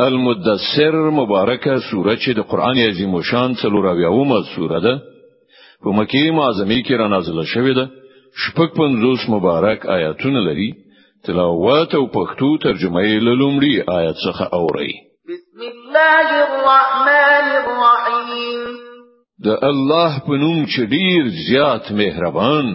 المدثر مبارکه سوره چې د قران عظیم شان څلوراویاومه سوره ده په مکی معظمه کې را نازله شوې ده شپږ پنځوس مبارک آیاتونه لري تلاوت او پښتو ترجمه یې لومړی آیت څخه اوري بسم الله الرحمن الرحیم د الله په نوم چې ډیر زیات مهربان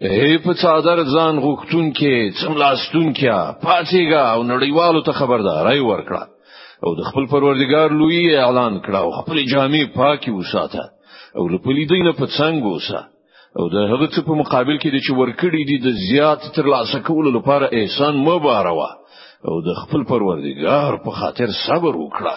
هی په څادر ځان غوښتون کې څملاستون کې پاتېګا او نړیوالو ته خبرداري ورکړه او د خپل پروردگار لوی اعلان کړه او خپل جامع پاکي وساته او له پلیدین په څنګ وسه او د هغه څه په مقابل کې د چې ورکړي دي د زیات تر لاسه کولو لپاره احسان مباروا او د خپل پروردگار په خاطر صبر وکړه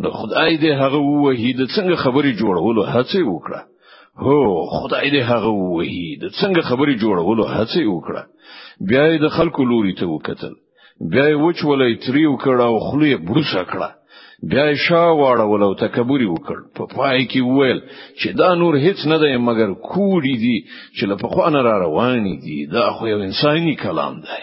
نو خدای دې هغه ووهي د څنګه خبرې جوړولو هڅه وکړه هو خدای دې هغه ووهي د څنګه خبرې جوړولو هڅه وکړه بیا یې د خلکو لوري ته وکتل بیا یې وچ ولې تریو کړ او خلی بروسه کړه بیا یې شا واړول او تکبر وکړ په پای کې وویل چې دا نور هیڅ نه دی مګر کوړی دی چې له پخوانه را روان دي دا خو یو انساني کلام دی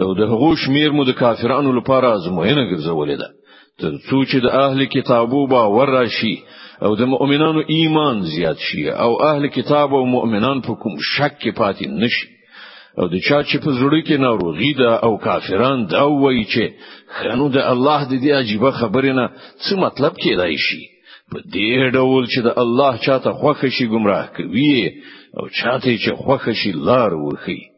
او د هغو شمیر مو د کافرانو لپاره ازموینه ګرځولې ده تر څو چې د اهل کتابو باور راشي او د مؤمنانو ایمان زیات شي او اهل کتاب او مؤمنان په کوم شک کې پاتې نشي او د چا چې په زړه کې ناروغي ده او کافران دا وایي چې خنو د الله د دې عجیب خبرې نه څه مطلب کېدای شي په دې ډول چې د الله چاته خوښ شي گمراه کوي او چاته چې خوښ شي لار ورخي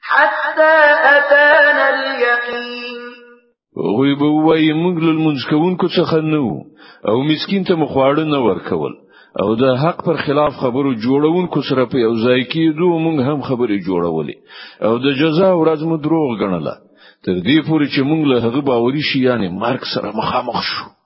حتى أتانا اليقين غوی به وای موږ له منځ کوونکو څخه نو او مسكين ته مخواړه نه ورکول او د حق پر خلاف خبرو جوړونکو سره په یو ځای کې دوه موږ هم خبرې جوړولې او د جزا ورځ مو دروغ غنله تر دې پورې چې موږ له هغه باوري شي یعنی مرګ سره مخامخ شو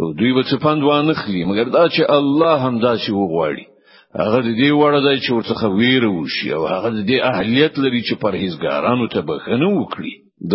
او دوی به څه پند وانه خلی مګر دا چې الله هم داسې وغواړي هغه دې وړه دی چې ورڅخه ویره وشي او هغه دې اهلیت لري چې پرهیزګارانو ته بخنه وکړي د